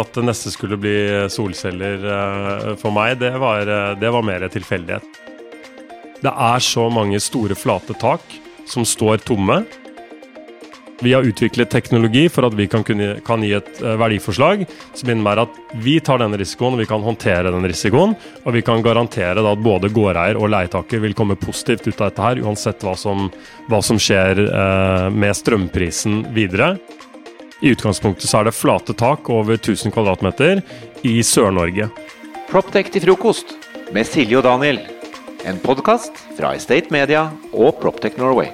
At det neste skulle bli solceller eh, for meg, det var, eh, det var mer tilfeldighet. Det er så mange store, flate tak som står tomme. Vi har utviklet teknologi for at vi kan, kunne, kan gi et uh, verdiforslag som innebærer at vi tar denne risikoen, og vi kan håndtere den risikoen. Og vi kan garantere at både gårdeier og leietaker vil komme positivt ut av dette her, uansett hva som, hva som skjer med strømprisen videre. I utgangspunktet så er det flate tak over 1000 kvadratmeter i Sør-Norge. Proptech til frokost med Silje og Daniel. En podkast fra Estate Media og Proptech Norway.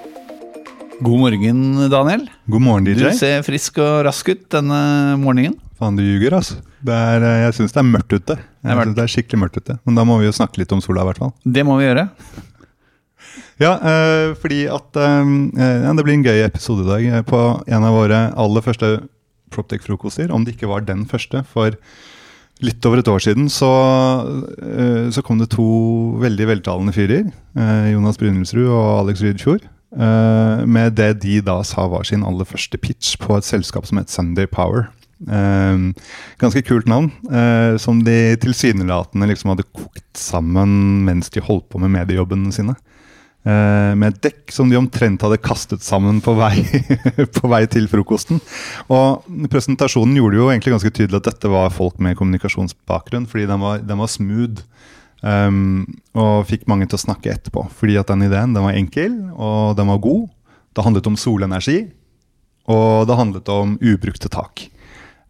God morgen, Daniel. God morgen, DJ. Du ser frisk og rask ut denne morgenen. Faen, du ljuger, altså. Det er, eh, jeg syns det er mørkt ute. Jeg mørkt. synes det er skikkelig mørkt ute. Men da må vi jo snakke litt om sola, i hvert fall. Det må vi gjøre. Ja, eh, fordi at eh, ja, Det blir en gøy episode i dag eh, på en av våre aller første Proptech-frokoster. Om det ikke var den første. For litt over et år siden så, eh, så kom det to veldig veltalende fyrer. eh, Jonas Brynildsrud og Alex Rydfjord. eh, med det de da sa var sin aller første pitch på et selskap som het Sunday Power. Eh, ganske kult navn, eh, som de tilsynelatende liksom hadde kokt sammen mens de holdt på med mediejobbene sine. Eh, med et dekk som de omtrent hadde kastet sammen på vei, på vei til frokosten. Og presentasjonen gjorde jo egentlig ganske tydelig at dette var folk med kommunikasjonsbakgrunn, fordi den var, den var smooth. Um, og fikk mange til å snakke etterpå. Fordi at den ideen den var enkel, og den var god. Det handlet om solenergi, og det handlet om ubrukte tak.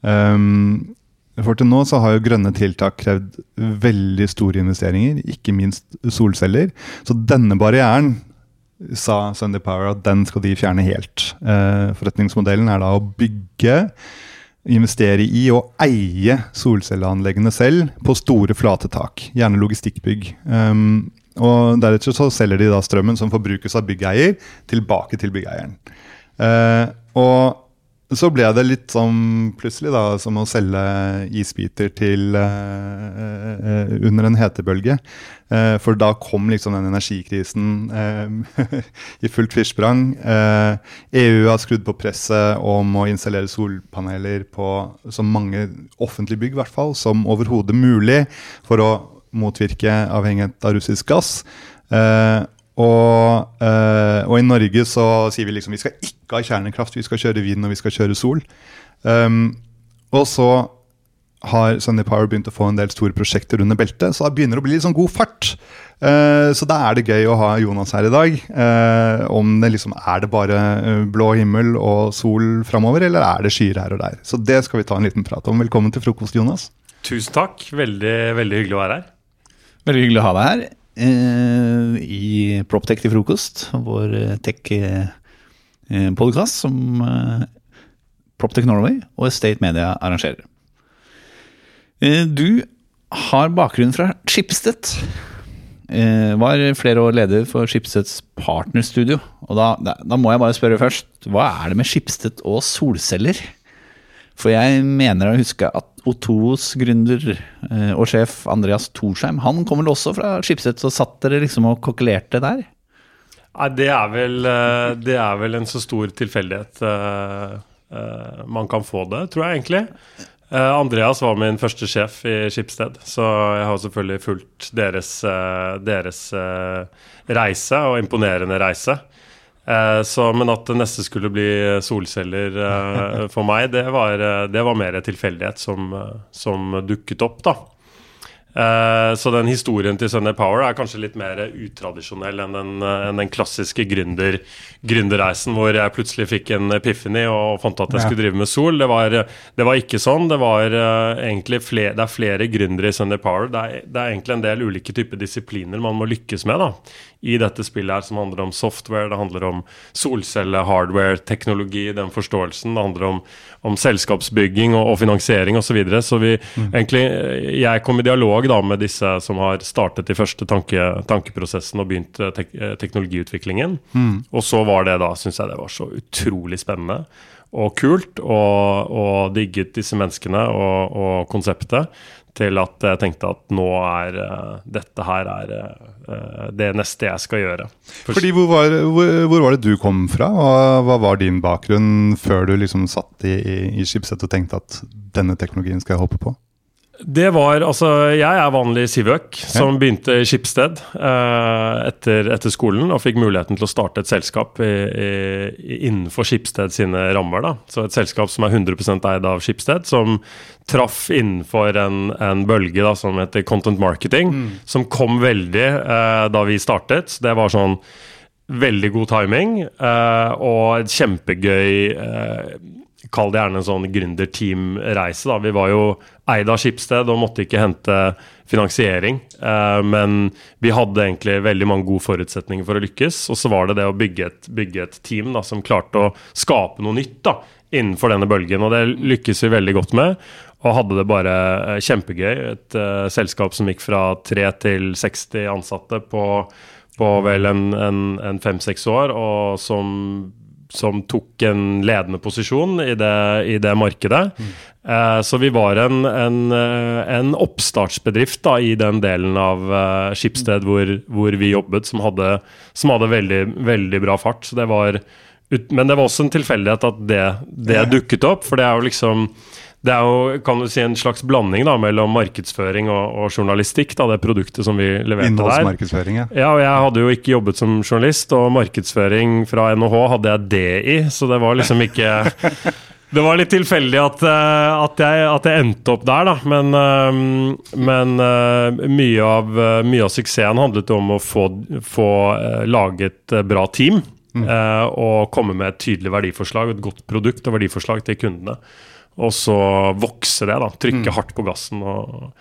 Um, for til nå så har jo grønne tiltak krevd veldig store investeringer, ikke minst solceller. Så denne barrieren sa Sunday Power at den skal de fjerne helt. Eh, forretningsmodellen er da å bygge, investere i og eie solcelleanleggene selv på store, flate tak. Gjerne logistikkbygg. Um, og Deretter så selger de da strømmen som forbrukes av byggeier, tilbake til byggeieren. Eh, og så ble det litt sånn plutselig da, som å selge isbiter til eh, eh, under en hetebølge. Eh, for da kom liksom den energikrisen eh, i fullt firsprang. Eh, EU har skrudd på presset om å installere solpaneler på så mange offentlige bygg hvert fall, som overhodet mulig for å motvirke avhengighet av russisk gass. Eh, og, eh, og i Norge så sier vi liksom vi skal ikke ha kjernekraft, vi skal kjøre vind og vi skal kjøre sol. Um, og så har Sunny Power begynt å få en del store prosjekter under beltet, så da begynner det å bli litt sånn god fart. Uh, så da er det gøy å ha Jonas her i dag. Uh, om det liksom er det bare blå himmel og sol framover, eller er det skyer her og der. Så det skal vi ta en liten prat om. Velkommen til frokost, Jonas. Tusen takk. Veldig, veldig hyggelig å være her. Veldig hyggelig å ha deg her i Proptech til frokost, vår tech-podkast som eh, Proptech Norway og Estate Media arrangerer. Eh, du har bakgrunn fra Schibsted. Eh, var flere år leder for Schibsteds partnerstudio. Og da, da må jeg bare spørre først, hva er det med Schibsted og solceller? For jeg mener å huske at O2s gründer eh, og sjef Andreas Thorsheim Han kom vel også fra Skipsted, så satt dere liksom og kokkelerte der? Nei, det er vel, eh, det er vel en så stor tilfeldighet eh, man kan få det, tror jeg egentlig. Andreas var min første sjef i Skipsted, så jeg har selvfølgelig fulgt deres, deres reise, og imponerende reise. Eh, så, men at det neste skulle bli solceller eh, for meg, det var, eh, det var mer tilfeldighet som, som dukket opp, da. Så den historien til Sunday Power er kanskje litt mer utradisjonell enn den, enn den klassiske gründer, gründerreisen hvor jeg plutselig fikk en epiphany og fant at jeg skulle drive med sol. Det var, det var ikke sånn. Det var egentlig flere, det er flere gründere i Sunday Power. Det er, det er egentlig en del ulike typer disipliner man må lykkes med da, i dette spillet her, som handler om software, det handler om solcelle, hardware, teknologi, den forståelsen. Det handler om, om selskapsbygging og, og finansiering osv. Så, videre. så vi egentlig Jeg kom i dialog da med disse som har startet de første tanke, tankeprosessen og begynt eh, tek, teknologiutviklingen. teknologiutviklingen. Og så var det da, syns jeg det var så utrolig spennende og kult, og, og digget disse menneskene og, og konseptet, til at jeg tenkte at nå er uh, dette her er uh, det neste jeg skal gjøre. For, Fordi hvor var, hvor, hvor var, det du kom fra? Hva, hva, var din bakgrunn før du liksom satt i, i, i Schibsted og tenkte at denne teknologien skal jeg hoppe på? Det var Altså, jeg er vanlig Sivøk, som ja. begynte i Skipsted uh, etter, etter, skolen og fikk muligheten til å starte et selskap i, i, innenfor Skipsted sine rammer. da. Så et selskap som er 100% eid av Skipsted, som traff innenfor en, en bølge da, som heter content marketing, mm. som kom veldig uh, da vi startet. Det var sånn veldig god timing uh, og et kjempegøy Kall det gjerne en sånn gründerteam-reise. Vi var jo eid av Skipsted og måtte ikke hente finansiering. Eh, men vi hadde egentlig veldig mange gode forutsetninger for å lykkes. Og så var det det å bygge et, bygge et team da, som klarte å skape noe nytt da, innenfor denne bølgen. Og det lykkes vi veldig godt med. Og hadde det bare eh, kjempegøy. Et uh, selskap som gikk fra 3 til 60 ansatte på, på vel en fem-seks år, og som som tok en ledende posisjon i det, i det markedet. Mm. Eh, så vi var en, en, eh, en oppstartsbedrift da, i den delen av eh, Skipsted hvor, hvor, vi jobbet, som hadde, som hadde veldig, veldig, bra fart. Det var, men det var også en tilfeldighet at det, det dukket opp, for det er jo liksom det er jo kan du si, en slags blanding da, mellom markedsføring og, og journalistikk. Da, det produktet som vi leverte der. Innholdsmarkedsføring, ja. ja. og Jeg hadde jo ikke jobbet som journalist, og markedsføring fra NHH hadde jeg det i, så det var liksom ikke Det var litt tilfeldig at, eh, at, jeg, at jeg, endte opp der, da. Men, eh, men eh, mye, av, mye, av, suksessen handlet om å få, få laget bra team. Mm. Og komme med et tydelig verdiforslag, et godt produkt og verdiforslag til kundene. Og så vokse det, da. Trykke mm. hardt på gassen og,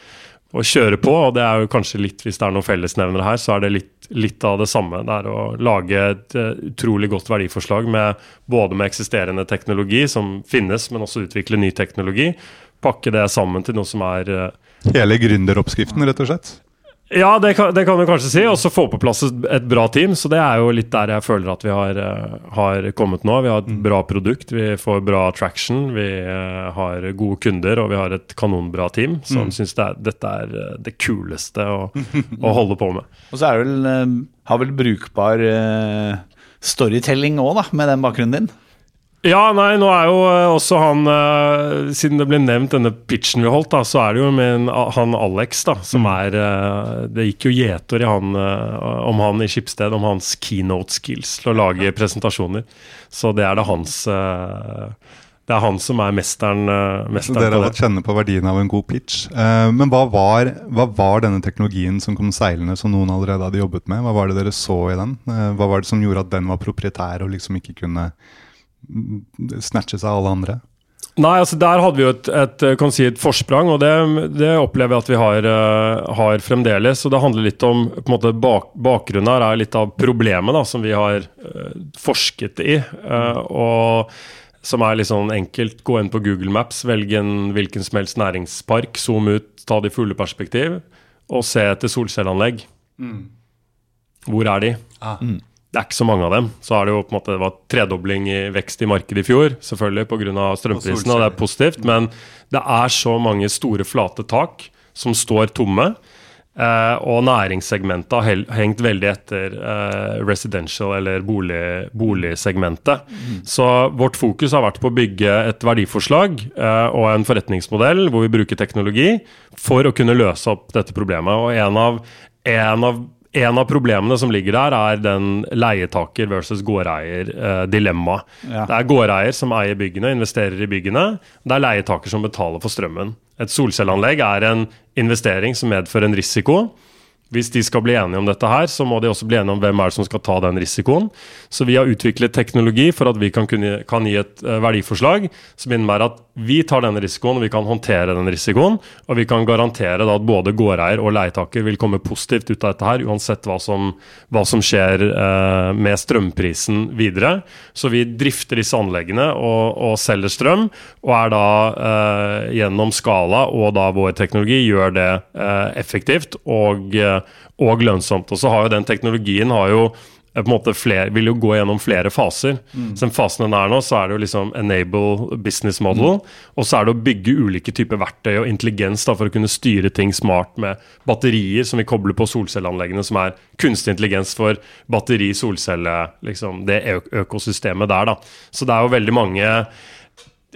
og, kjøre på. Og det er jo kanskje litt, hvis det er noen fellesnevnere her, så er det litt, litt, av det samme. Det er å lage et uh, utrolig godt verdiforslag med, både med eksisterende teknologi som finnes, men også utvikle ny teknologi. Pakke det sammen til noe som er uh, Hele gründeroppskriften, rett og slett? Ja, det kan, det kan, du kanskje si. Og så få på plass et, bra team. Så det er jo litt der jeg føler at vi har, uh, har kommet nå. Vi har et mm. bra produkt, vi får bra traction, vi uh, har gode kunder og vi har et kanonbra team som mm. syns det dette er uh, det kuleste å, å, holde på med. Og så er det vel, har vel brukbar storytelling òg, da, med den bakgrunnen din? Ja, nei, nå er jo eh, også han uh, Siden det ble nevnt denne pitchen vi holdt, da, så er det jo med en, han Alex, da, som mm. er uh, Det gikk jo gjetord om han i Skipsted, om hans keynote skills til å lage presentasjoner. Så det er det hans det er han som er mesteren. mesteren Dere har fått kjenne på verdien av en god pitch. men hva var, hva var, denne teknologien som kom seilende, som noen allerede hadde jobbet med? Hva var det dere så i den? hva var det som gjorde at den var proprietær og liksom ikke kunne snatches av alle andre? Nei, altså der hadde vi jo et, et, kan si et forsprang, og det, det opplever jeg at vi har, uh, har, fremdeles. og Det handler litt om på en måte bak, Bakgrunnen her er litt av problemet da, som vi har uh, forsket i. Uh, og Som er litt sånn enkelt. Gå inn på Google Maps, velg en hvilken som helst næringspark, zoom ut, ta det i fulle perspektiv, og se etter solcelleanlegg. Mm. Hvor er de? Ah. Mm. Det er ikke så mange av dem. Så er det jo på en måte det var tredobling i vekst i markedet i fjor, selvfølgelig pga. strømprisene, og det er positivt. Men det er så mange store, flate tak som står tomme. Eh, og næringssegmentet har hengt veldig etter eh, residential, eller bolig, boligsegmentet. Mm. Så vårt fokus har vært på å bygge et verdiforslag eh, og en forretningsmodell hvor vi bruker teknologi for å kunne løse opp dette problemet. Og en av, en av en av problemene som ligger der, er den leietaker versus gårdeier-dilemmaet. Eh, ja. Det er gårdeier som eier byggene, investerer i byggene. Det er leietaker som betaler for strømmen. Et solcelleanlegg er en investering som medfører en risiko. Hvis de skal bli enige om dette her, så må de også bli enige om hvem er det som skal ta den risikoen. Så vi har utviklet teknologi for at vi kan, kunne, kan gi et uh, verdiforslag som innebærer at vi tar denne risikoen, og vi kan håndtere den risikoen. Og vi kan garantere at både gårdeier og leietaker vil komme positivt ut av dette her, uansett hva som, hva som skjer eh, med strømprisen videre. Så vi drifter disse anleggene og, og selger strøm, og er da eh, gjennom skala og da vår teknologi gjør det effektivt og og lønnsomt. Og så har jo den teknologien har jo eh, på en måte flere, vil jo gå gjennom flere faser. Så den fasen den er nå, så er det jo liksom enable business model. Og så er det å bygge ulike typer verktøy og intelligens da, for å kunne styre ting smart med batterier som vi kobler på solcelleanleggene, som er kunstig intelligens for batteri, solcelle, liksom det økosystemet der. da. Så det er jo veldig mange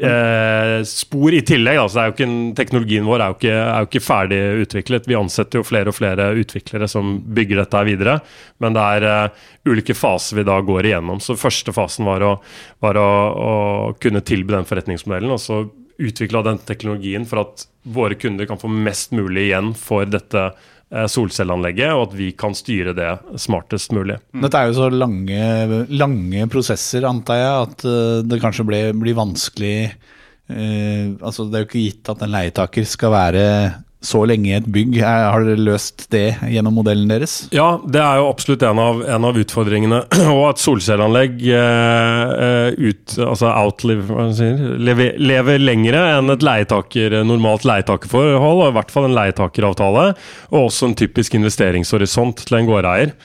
eh, spor i tillegg. Altså, ikke, en- teknologien vår er jo, ikke, er jo ikke ferdig utviklet. Vi ansetter jo flere og flere utviklere som bygger dette videre. Men det er eh, ulike faser vi da går igjennom. Så første fasen var å, var å, å kunne tilby den forretningsmodellen. og så utvikla den teknologien for at våre kunder kan få mest mulig igjen for dette eh, solcelleanlegget, og at vi kan styre det smartest mulig. Dette er jo så lange, lange prosesser, antar jeg, at eh, det kanskje blir vanskelig Uh, Altså, det er jo ikke gitt at en leietaker skal være så lenge i et bygg. Har dere løst det gjennom modellen deres? Ja, det er jo absolutt en av, en av utfordringene. Og at solcelleanlegg eh, eh, ut, altså outlive, sier, lever, lever lengre enn et leietaker, normalt leietakerforhold, og i hvert fall en leietakeravtale. Og også en typisk investeringshorisont til en gårdeier.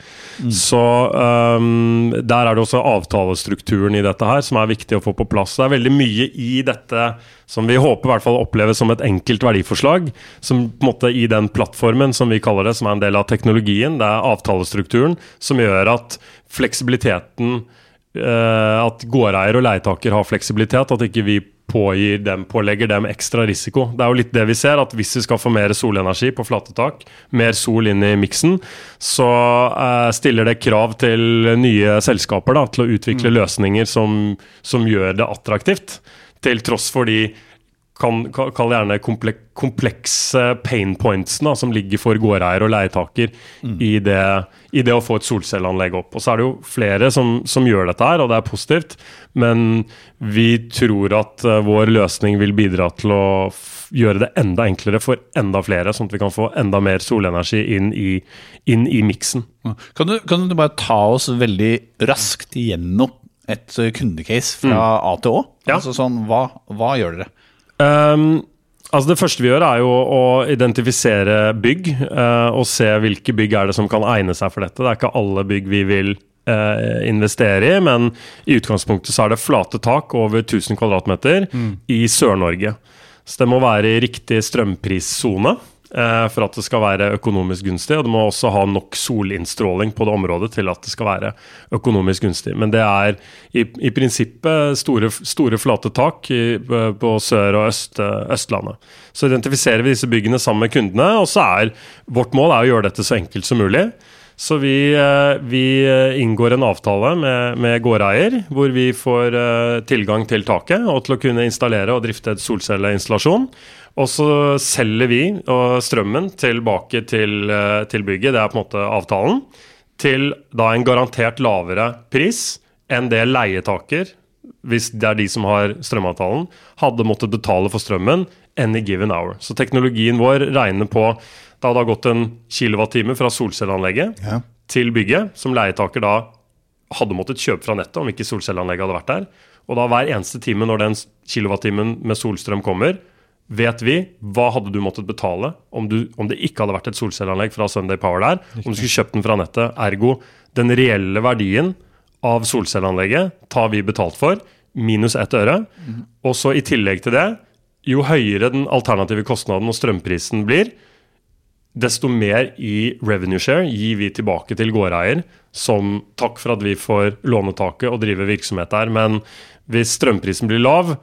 Så um, der er det også avtalestrukturen i dette her som er viktig å få på plass. Det er veldig mye i dette som vi håper i hvert fall oppleves som et enkelt verdiforslag. Som på en måte i den plattformen som vi kaller det, som er en del av teknologien. Det er avtalestrukturen som gjør at fleksibiliteten eh, At gårdeier og leietaker har fleksibilitet. At ikke vi pågir dem, pålegger dem ekstra risiko. Det er jo litt det vi ser, at hvis vi skal få mer solenergi på flate tak, mer sol inn i miksen, så eh, stiller det krav til nye selskaper da, til å utvikle løsninger som, som gjør det attraktivt. Til tross for de kan, ka- kall gjerne komplek, komplekse pain pointsene som ligger for gårdeier og leietaker i, det, i det å få et solcelleanlegg opp. Og så er det jo flere som, som gjør dette her, og det er positivt. Men vi tror at eh, vår løsning vil bidra til å gjøre det enda enklere for enda flere, sånn at vi kan få enda mer solenergi inn i, inn i miksen. Kan du, kan du bare ta oss veldig raskt igjennom et eh, kundecase fra A til Å? Ja. Altså sånn, hva, hva gjør dere? Ehm, altså Det første vi gjør, er jo å identifisere bygg, Uh, og se hvilke bygg er det som kan egne seg for dette. Det er ikke alle bygg vi vil uh, investere i, men i utgangspunktet så er det flate tak over 1000 kvadratmeter i Sør-Norge. Så det må være i riktig strømprissone. Eh, For at det skal være økonomisk gunstig, og det må også ha nok solinnstråling på det området til at det skal være økonomisk gunstig. Men det er i, i prinsippet store, store flate tak i, på Sør- og øst, Østlandet. Så identifiserer vi disse byggene sammen med kundene, og så er vårt mål er å gjøre dette så enkelt som mulig. Så vi, eh, vi inngår en avtale med, med gårdeier, hvor vi får eh, tilgang til taket og til å kunne installere og drifte et solcelleinstallasjon. Og så selger vi strømmen tilbake til, eh, til bygget, det er på en måte avtalen, til da en garantert lavere pris enn det leietaker, hvis det er de som har strømavtalen, hadde måttet betale for strømmen any given hour. Så teknologien vår regner på Da det har gått en kilowattime fra solcelleanlegget Ja. til bygget, som leietaker da hadde måttet kjøpe fra nettet om ikke solcelleanlegget hadde vært der. Og da hver eneste time når den kilowattimen med solstrøm kommer, vet vi hva hadde du måttet betale om, du, om det ikke hadde vært et solcelleanlegg fra Sunday Power der, om du skulle kjøpt den fra nettet. Ergo den reelle verdien av solcelleanlegget tar vi betalt for, minus ett øre. Og så i tillegg til det, jo høyere den alternative kostnaden og strømprisen blir, desto mer i revenue share gir vi tilbake til gårdeier som takk for at vi får lånetaket og drive virksomhet der. Men hvis strømprisen blir lav,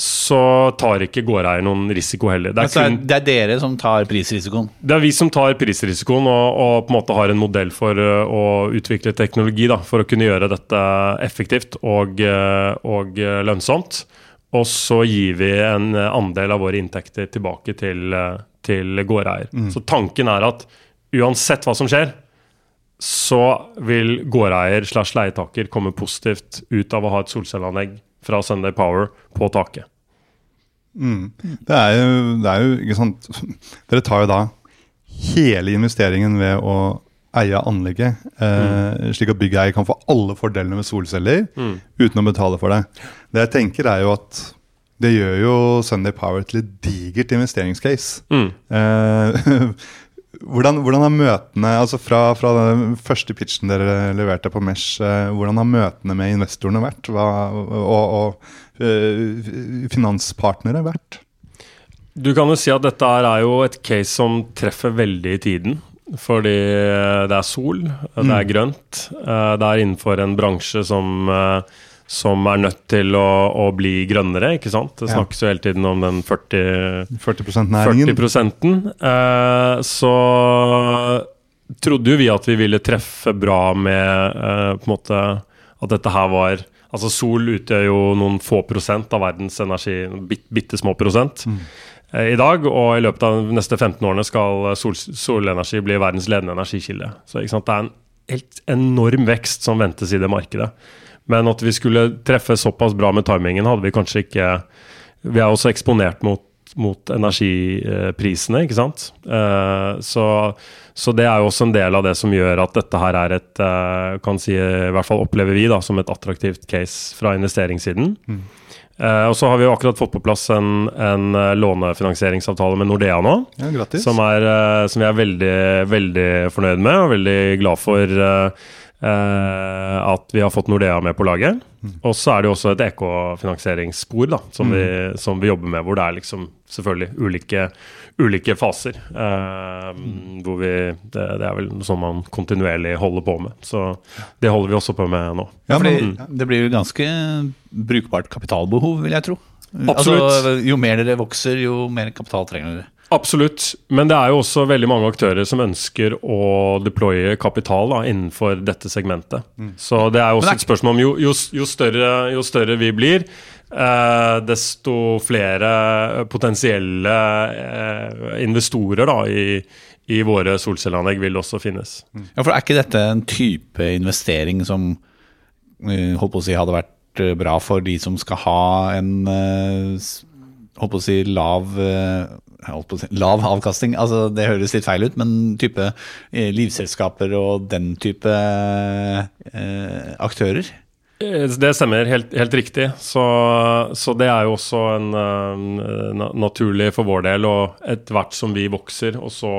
så tar ikke gårdeier noen risiko heller. Det er, kun, det er dere som tar prisrisikoen. det er vi som tar prisrisikoen og, og på en måte har en modell for uh, å utvikle teknologi da, for å kunne gjøre dette effektivt og, uh, og uh, lønnsomt. Og så gir vi en andel av våre inntekter tilbake til, til gårdeier. Så tanken er at uansett hva som skjer, så vil gårdeier slash leietaker komme positivt ut av å ha et solcelleanlegg fra Sunday Power på taket. Det er jo, det er jo ikke sant Dere tar jo da hele investeringen ved å eie anlegget, eh, slik at byggeier kan få alle fordelene med solceller uten å betale for det. Det jeg tenker er jo at det gjør jo Sunday Power til et digert investeringscase. Mm. Eh, hvordan, hvordan har møtene altså fra, fra den første pitchen dere leverte på Mesh, eh, hvordan har møtene med investorene vært? Hva, og, og eh, finanspartnere vært? Du kan jo si at dette er jo et case som treffer veldig i tiden. Fordi det er sol, det er grønt. eh, Det er innenfor en bransje som, eh, som er nødt til å, å bli grønnere, ikke sant. Det Ja. snakkes jo hele tiden om den 40 40 næringen? 40 prosenten. Eh, så trodde jo vi at vi ville treffe bra med eh, på en måte at dette her var Altså sol utgjør jo noen få prosent av verdens energi, bit, bitte små prosent. eh, I dag, og i løpet av de neste 15 årene skal sol, solenergi bli verdens ledende energikilde. Så ikke sant? det er en helt enorm vekst som ventes i det markedet. Men at vi skulle treffe såpass bra med timingen, hadde vi kanskje ikke Vi er også eksponert mot, mot energiprisene, ikke sant. Eh, så, så det er jo også en del av det som gjør at dette her er et eh, kan si, I hvert fall opplever vi da, som et attraktivt case fra investeringssiden. Eh, og så har vi jo akkurat fått på plass en, en uh, lånefinansieringsavtale med Nordea nå. Ja. Som, er, uh, som vi er veldig, veldig fornøyd med, og veldig glad for at vi har fått Nordea med på laget. Og så er det jo også et ekofinansieringsspor da, som, vi, som vi jobber med, hvor det er liksom selvfølgelig ulike, ulike faser. eh, Hvor vi det, det er vel sånn man kontinuerlig holder på med. Så det holder vi også på med nå. Ja, Fordi mm. det blir jo ganske brukbart kapitalbehov, vil jeg tro. Absolutt. Altså, jo mer dere vokser, jo mer kapital trenger dere. Absolutt, men det er jo også veldig mange aktører som ønsker å deploye kapital da, innenfor dette segmentet. Så det er jo også er- et spørsmål om jo, jo, jo, større, jo større vi blir, eh, desto flere potensielle eh, investorer da, i, i våre solcelleanlegg vil også finnes. Ja, for Er ikke dette en type investering som eh, holdt på å si hadde vært eh, bra for de som skal ha en eh, holdt på å si lav holdt på å si, lav avkastning? Altså, Det høres litt feil ut, men type eh, livselskaper og den type eh, aktører? Eh, Det stemmer helt, helt riktig. Så, så det er jo også en eh, naturlig for vår del, og etter hvert som vi vokser, og så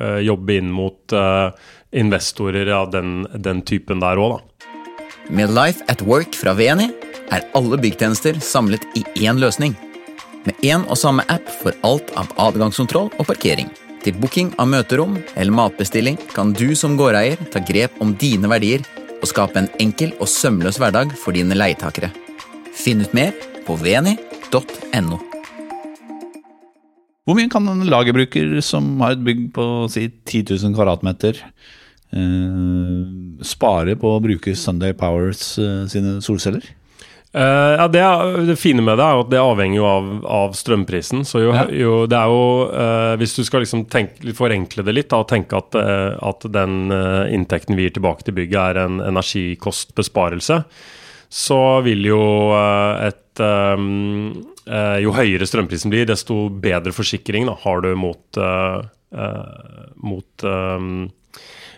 eh, jobbe inn mot uh, investorer av den, den typen der òg, da. Med Life at Work fra VNI er alle byggtjenester samlet i én løsning. Med én og samme app for alt av adgangskontroll og parkering. Til booking av møterom eller matbestilling kan du som gårdeier ta grep om dine verdier og skape en enkel og sømløs hverdag for dine leietakere. Finn ut mer på veni.no. Hvor mye kan en lagerbruker som har et bygg på si 10 000 kvadratmeter, eh, spare på å bruke Sunday Powers eh, sine solceller? Eh, ja, det, det fine med det er at det avhenger jo av, av strømprisen. Så jo, Ja. jo det er jo uh, Hvis du skal liksom tenke, forenkle det litt da, og tenke at, uh, at den inntekten vi gir tilbake til bygget er en energikostbesparelse, så vil jo et um, Jo høyere strømprisen blir, desto bedre forsikring da, har du mot, mot eh,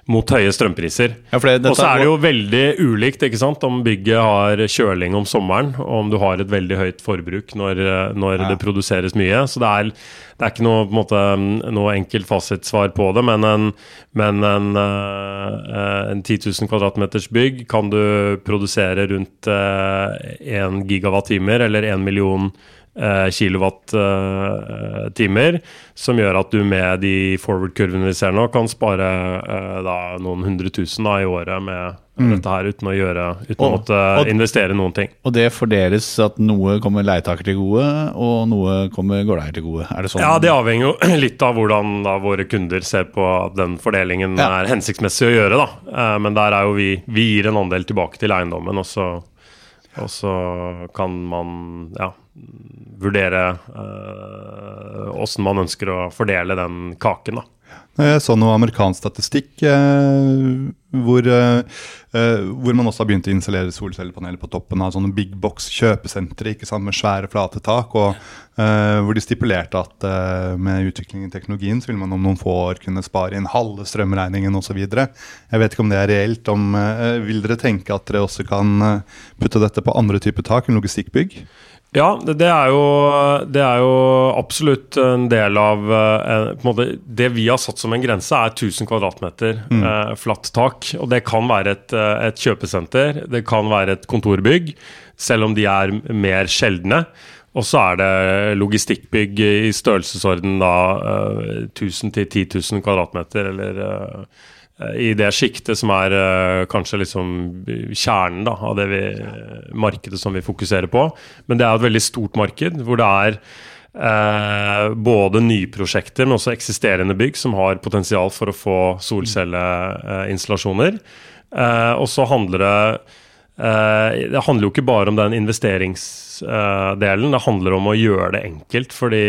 mot høye strømpriser. Ja, og så er det jo veldig ulikt ikke sant? om bygget har kjøling om sommeren, og om du har et veldig høyt forbruk når, når ja. det produseres mye. Så det er, det er ikke noe, på en måte, noe enkelt fasitsvar på det, men en, men en, eh, en 10 000 kvadratmeters bygg kan du produsere rundt én gigawattimer eller én million eh, kilowatt-timer, som gjør at du med de forward-kurvene vi ser nå, kan spare eh, da noen hundre tusen da, i året med dette her uten å gjøre Uten å måtte og- investere noen ting. Og det fordeles at noe kommer leietaker til gode, og noe kommer gårdeier til gode. Er det sånn? Ja, det avhenger jo litt av hvordan da våre kunder ser på at den fordelingen Ja. er hensiktsmessig å gjøre, da. Eh, Men der er jo vi Vi gir en andel tilbake til eiendommen, og så, og så kan man ja, vurdere åssen man ønsker å fordele den kaken, da. Jeg så noe amerikansk statistikk eh, hvor, eh, eh, hvor man også har begynt å installere solcellepaneler på toppen av sånne big box kjøpesentre med svære, flate tak. og eh, Hvor de stipulerte at eh, med utviklingen i teknologien så vil man om noen få år kunne spare inn halve strømregningen osv. Jeg vet ikke om det er reelt. Om, eh, vil dere tenke at dere også kan eh, putte dette på andre typer tak enn logistikkbygg? Ja, det, er jo, det er jo absolutt en del av eh, på en måte, Det vi har satt som en grense, er 1000 kvadratmeter Mm. eh, flatt tak. Og det kan være et, eh, et kjøpesenter, det kan være et kontorbygg, selv om de er mer sjeldne. Og så er det logistikkbygg i størrelsesorden da eh, 1000 til 10 000 kvadratmeter, eller eh, i det sjiktet som er uh, kanskje liksom kjernen da, av det vi, markedet som vi fokuserer på. Men det er et veldig stort marked hvor det er uh, både nye prosjekter, men også eksisterende bygg som har potensial for å få solcelleinstallasjoner. Uh, og så handler det Det handler jo ikke bare om den investeringsdelen, det handler om å gjøre det enkelt. fordi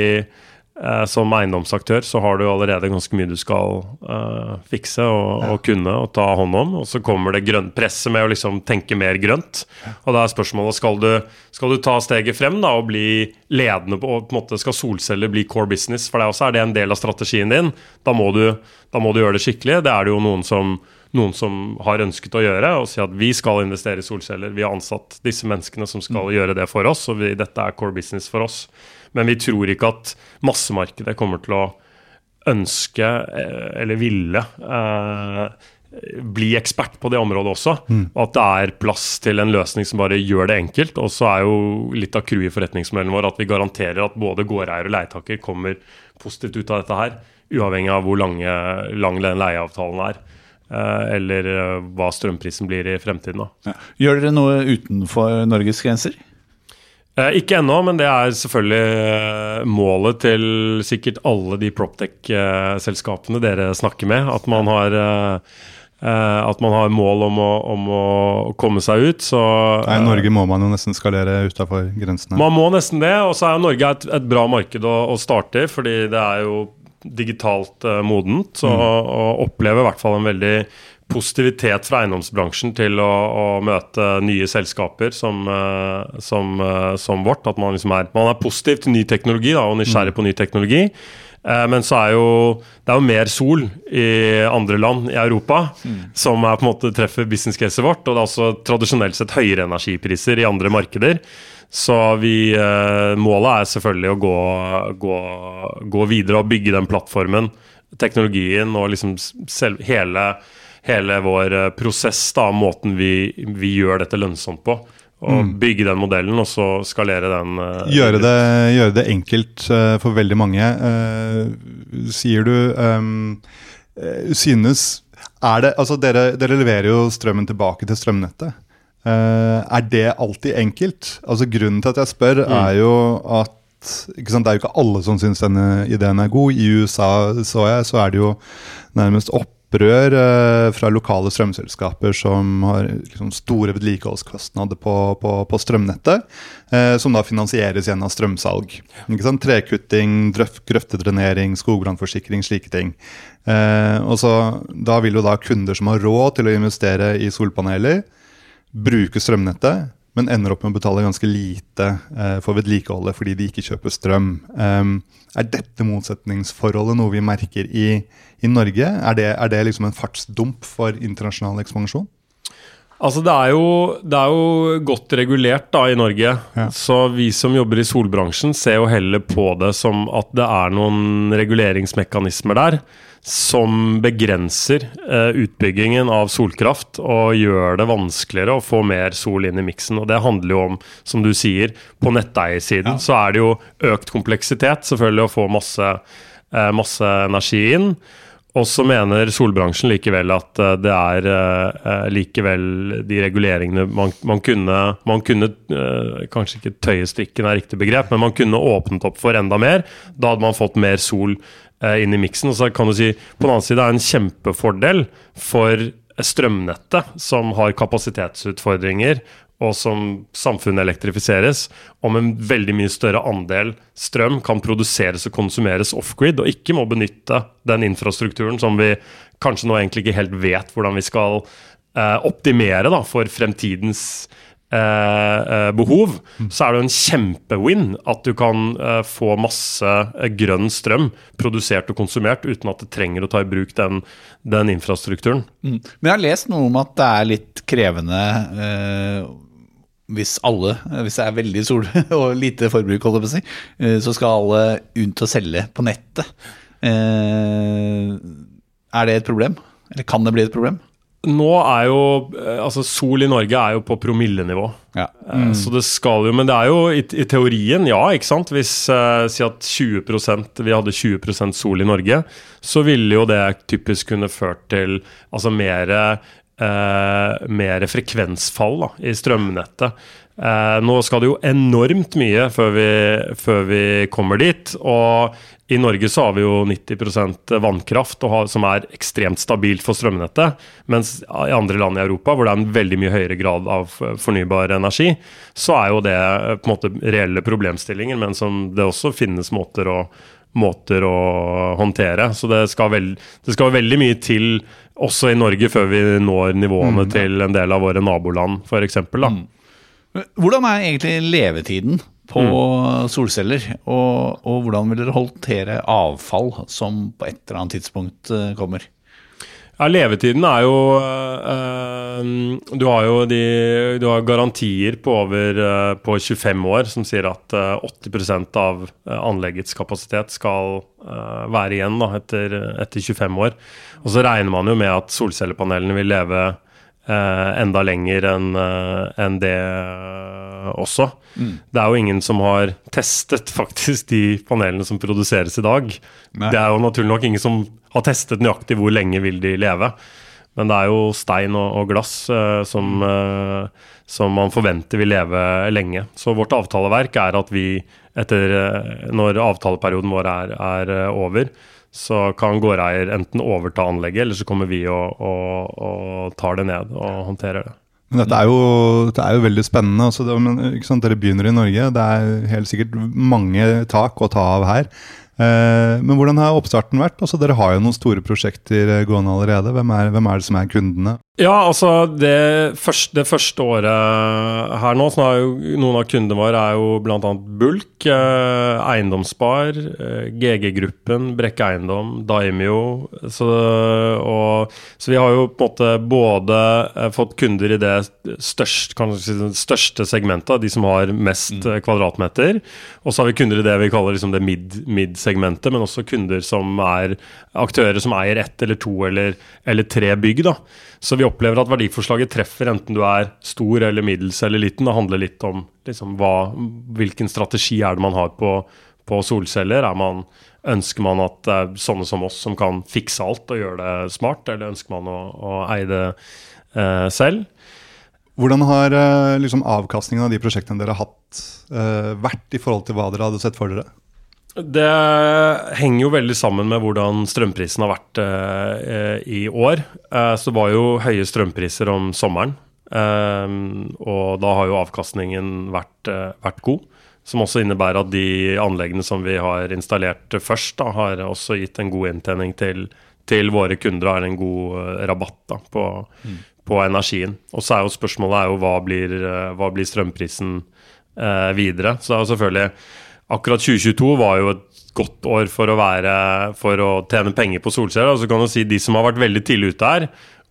eh, som eiendomsaktør så har du allerede ganske mye du skal eh, fikse og, og kunne og ta hånd om. Og så kommer det grøntpresset med å liksom tenke mer grønt. Og da er spørsmålet skal du, skal du ta steget frem da, og bli ledende på, og på en måte Skal solceller bli core business? For deg også er det en del av strategien din. Da må du, da må du gjøre det skikkelig. Det er det jo noen som noen som har ønsket å gjøre, og si at vi skal investere i solceller. Vi har ansatt disse menneskene som skal gjøre det for oss, og vi, dette er core business for oss. Men vi tror ikke at massemarkedet kommer til å ønske eh, eller ville eh, bli ekspert på det området også. Og at det er plass til en løsning som bare gjør det enkelt. Og så er jo litt av crewet i forretningsmodellen vår at vi garanterer at både gårdeier og leietaker kommer positivt ut av dette her. Uavhengig av hvor lange, lang den leieavtalen er. eh, Eller hva strømprisen blir i fremtiden. Ja. Gjør dere noe utenfor Norges grenser? Eh, ikke ennå, men det er selvfølgelig eh, målet til sikkert alle de Proptech-selskapene dere snakker med. At man har, eh, at man har mål om å, om å komme seg ut. Så Nei, I Norge må man jo nesten skalere utafor grensene. man må nesten det. Og så er Norge et, et bra marked å, å starte i, fordi det er jo digitalt modent. Så, Og opplever i hvert fall en veldig positivitet fra eiendomsbransjen til å, å møte nye selskaper som, eh, som, eh, som vårt. At man, liksom er, man er positiv til ny teknologi da, og nysgjerrig på ny teknologi. Eh, Men så er jo det er jo mer sol i andre land i Europa som er på en måte treffer business-caset vårt. Og det er også tradisjonelt sett høyere energipriser i andre markeder. Så vi, målet er selvfølgelig å gå, gå, gå videre og bygge den plattformen, teknologien og liksom selv, hele, hele vår eh, prosess, da, måten vi, vi gjør dette lønnsomt på. Og bygge den modellen, og så skalere den. Uh, Gjøre det, gjøre det enkelt uh, for veldig mange. Uh, sier du um, Synes er det, altså dere, dere leverer jo strømmen tilbake til strømnettet. Er det alltid enkelt? Altså Grunnen til at jeg spør, er jo at Det er jo ikke alle som syns denne ideen er god. I USA så jeg, så er det jo nærmest opprør eh, fra lokale strømselskaper som har liksom, store vedlikeholdskostnader på, på, på strømnettet, eh, som da finansieres gjennom strømsalg. Trekutting, drøf, grøftedrenering, skogbrannforsikring, slike ting. Eh, og så Da vil jo da kunder som har råd til å investere i solpaneler, bruke strømnettet, men ender opp med å betale ganske lite eh, for vedlikeholdet fordi de ikke kjøper strøm. Um, er dette motsetningsforholdet noe vi merker i, i Norge? Er det, er det liksom en fartsdump for internasjonal ekspansjon? Altså det er, jo, det er jo godt regulert da i Norge. Ja. Så vi som jobber i solbransjen ser jo heller på det som at det er noen reguleringsmekanismer der som begrenser eh, utbyggingen av solkraft og gjør det vanskeligere å få mer sol inn i miksen. Og det handler jo om, som du sier, på netteiersiden så er det jo økt kompleksitet selvfølgelig å få masse, eh, masse energi inn. Og så mener solbransjen likevel at eh, det er eh, likevel de reguleringene man, man kunne, man kunne eh, Kanskje ikke tøye strikken er riktig begrep, men man kunne åpnet opp for enda mer. Da hadde man fått mer sol eh, inn i miksen. Og så kan du si på den annen side er det en kjempefordel for strømnettet, som har kapasitetsutfordringer, og som samfunnet elektrifiseres, om en veldig mye større andel strøm kan produseres og konsumeres off-grid, og ikke må benytte den infrastrukturen som vi kanskje nå egentlig ikke helt vet hvordan vi skal eh, optimere da, for fremtidens eh, eh, behov, så er det jo en kjempewin at du kan eh, få masse eh, grønn strøm produsert og konsumert uten at det trenger å ta i bruk den, den infrastrukturen. Men jeg har lest noe om at det er litt krevende eh, hvis alle, hvis det er veldig sol og lite forbruk, holder jeg på å si, eh, så skal alle ut å selge på nettet. Eh, Er det et problem? Eller kan det bli et problem? Nå er jo eh, Altså, sol i Norge er jo på promillenivå. Ja. Mm. Så det skal jo Men det er jo i, i teorien, ja, ikke sant. Hvis uh, si at 20% vi hadde 20% sol i Norge, så ville jo det typisk kunne ført til altså mer eh, mer frekvensfall da, i strømnettet. Eh, nå skal det jo enormt mye før vi, før vi kommer dit. Og i Norge så har vi jo 90% vannkraft, har, som er ekstremt stabilt for strømnettet. Mens i andre land i Europa, hvor det er en veldig mye høyere grad av fornybar energi, så er jo det eh, på en måte reelle problemstillinger, men som det også finnes måter å måter å håndtere. Så det skal, veld, det skal veldig mye til også i Norge før vi når nivåene til en del av våre naboland, f.eks. Mm. Hvordan er egentlig levetiden på solceller, og, og hvordan vil dere håndtere avfall som på et eller annet tidspunkt eh, kommer? Ja, Levetiden er jo øh, Du har jo de, du har garantier på over øh, på 25 år som sier at øh, 80% av anleggets kapasitet skal være igjen da, etter, etter, 25 år. Og så regner man jo med at solcellepanelene vil leve enda lenger enn en det også. Mm. Det er jo ingen som har testet faktisk de panelene som produseres i dag. Nei. Det er jo naturlig nok ingen som har testet nøyaktig hvor lenge vil de leve. Men det er jo stein og, og glass uh, som, uh, som, man forventer vil leve lenge. Så vårt avtaleverk er at vi etter uh, når avtaleperioden vår er, er over, så kan gårdeier enten overta anlegget, eller så kommer vi og, og, og tar det ned og håndterer det. Men dette er jo, dette er jo veldig spennende. Altså det, men, Dere begynner i Norge. Det er helt sikkert mange tak å ta av her. Eh, men hvordan har oppstarten vært? Altså, dere har jo noen store prosjekter eh, gående allerede. Hvem er, hvem er det som er kundene? Ja, altså det første, det første året her nå, så er jo noen av kundene våre er jo bl.a. Bulk, eh, Eiendomsspar, eh, GG-gruppen, Brekke Eiendom, Daimio. Så, og, så, vi har jo på en måte både eh, fått kunder i det største, si, største segmentet, de som har mest mm. Kvadratmeter. Og så har vi kunder i det vi kaller liksom det mid-segmentet, men også kunder som er aktører som eier ett eller to eller, eller tre bygg. da. Så vi opplever at verdiforslaget treffer enten du er stor eller middels eller liten. Det handler litt om liksom, hva, hvilken strategi er det man har på, på solceller. Man, ønsker man at det er sånne som oss som kan fikse alt og gjøre det smart, eller ønsker man å, å eie det eh, selv? Hvordan har eh, liksom, avkastningen av de prosjektene dere har hatt, eh, vært i forhold til hva dere hadde sett for dere? Det henger jo veldig sammen med hvordan strømprisen har vært eh, i år. Eh, så det var jo høye strømpriser om sommeren. Eh, og da har jo avkastningen vært, eh, vært, god. Som også innebærer at de anleggene som vi har installert først, da, har også gitt en god inntjening til, til våre kunder. Har en god eh, rabatt da, på, mm. på, energien. Og så er jo spørsmålet er jo hva blir, eh, hva blir strømprisen videre. Så det er jo selvfølgelig akkurat 2022 var jo et godt år for å, være, for å tjene penger på solceller. Og så kan du si De som har vært veldig tidlig ute her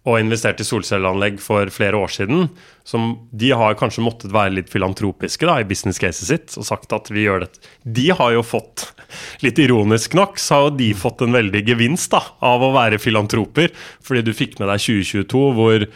og investert i solcelleanlegg for flere år siden, som, de har kanskje måttet være litt filantropiske da, i business caset sitt og sagt at vi gjør det. De har jo fått, litt ironisk nok, så har jo de fått en veldig gevinst da, av å være filantroper. Fordi du fikk med deg 2022 hvor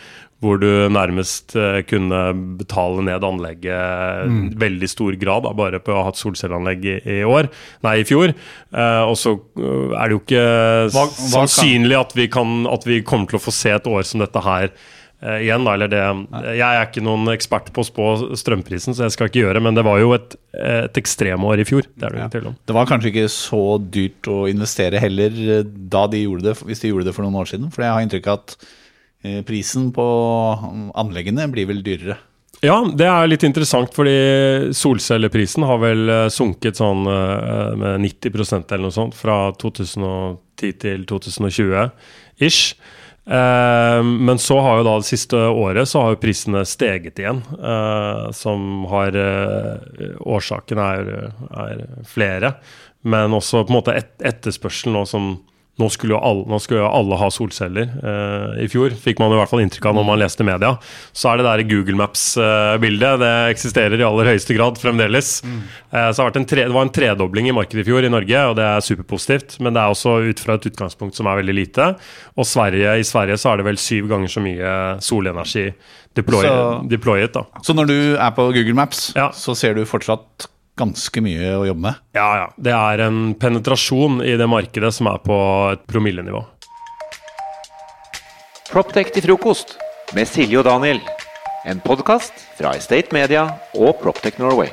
hvor du nærmest uh, kunne betale ned anlegget mm. veldig stor grad, da, bare på å ha hatt solcelleanlegg i, i, år, nei, i fjor. Uh, og så uh, er det jo ikke hva, hva sannsynlig at vi, kan, at vi, kommer til å få se et år som dette her igjen. Da, eller det, jeg er ikke noen ekspert på å spå strømprisen, så jeg skal ikke gjøre men det var jo et, et ekstremår i fjor. Det det om. Det var kanskje ikke så dyrt å investere heller da de gjorde det, hvis de gjorde det for noen år siden. For jeg har inntrykk av at Eh, prisen på anleggene blir vel dyrere? Ja, det er litt interessant, fordi solcelleprisen har vel eh, sunket sånn eh, med 90% eller noe sånt fra 2010 til 2020 ish. Men så har jo da det siste året så har jo prisene steget igjen. Som har Årsakene er, er flere. Men også på en måte et, etterspørselen nå som nå skulle jo alle, nå skulle jo alle ha solceller eh, i fjor, fikk man i hvert fall inntrykk av når man leste media. Så er det der Google Maps-bildet. det eksisterer i aller høyeste grad fremdeles. Eh, så det, tre, det var en tredobling i markedet i fjor i Norge, og det er superpositivt. Men det er også ut fra et utgangspunkt som er veldig lite. Og Sverige, i Sverige så er det vel syv ganger så mye solenergi deployet. Så- deployet. Så når du er på Google Maps, Ja. så ser du fortsatt ganske mye å jobbe med. Ja, ja. Det er en penetrasjon i det markedet som er på et promillenivå. Proptech til frokost med Silje og Daniel. En podkast fra Estate Media og Proptech Norway.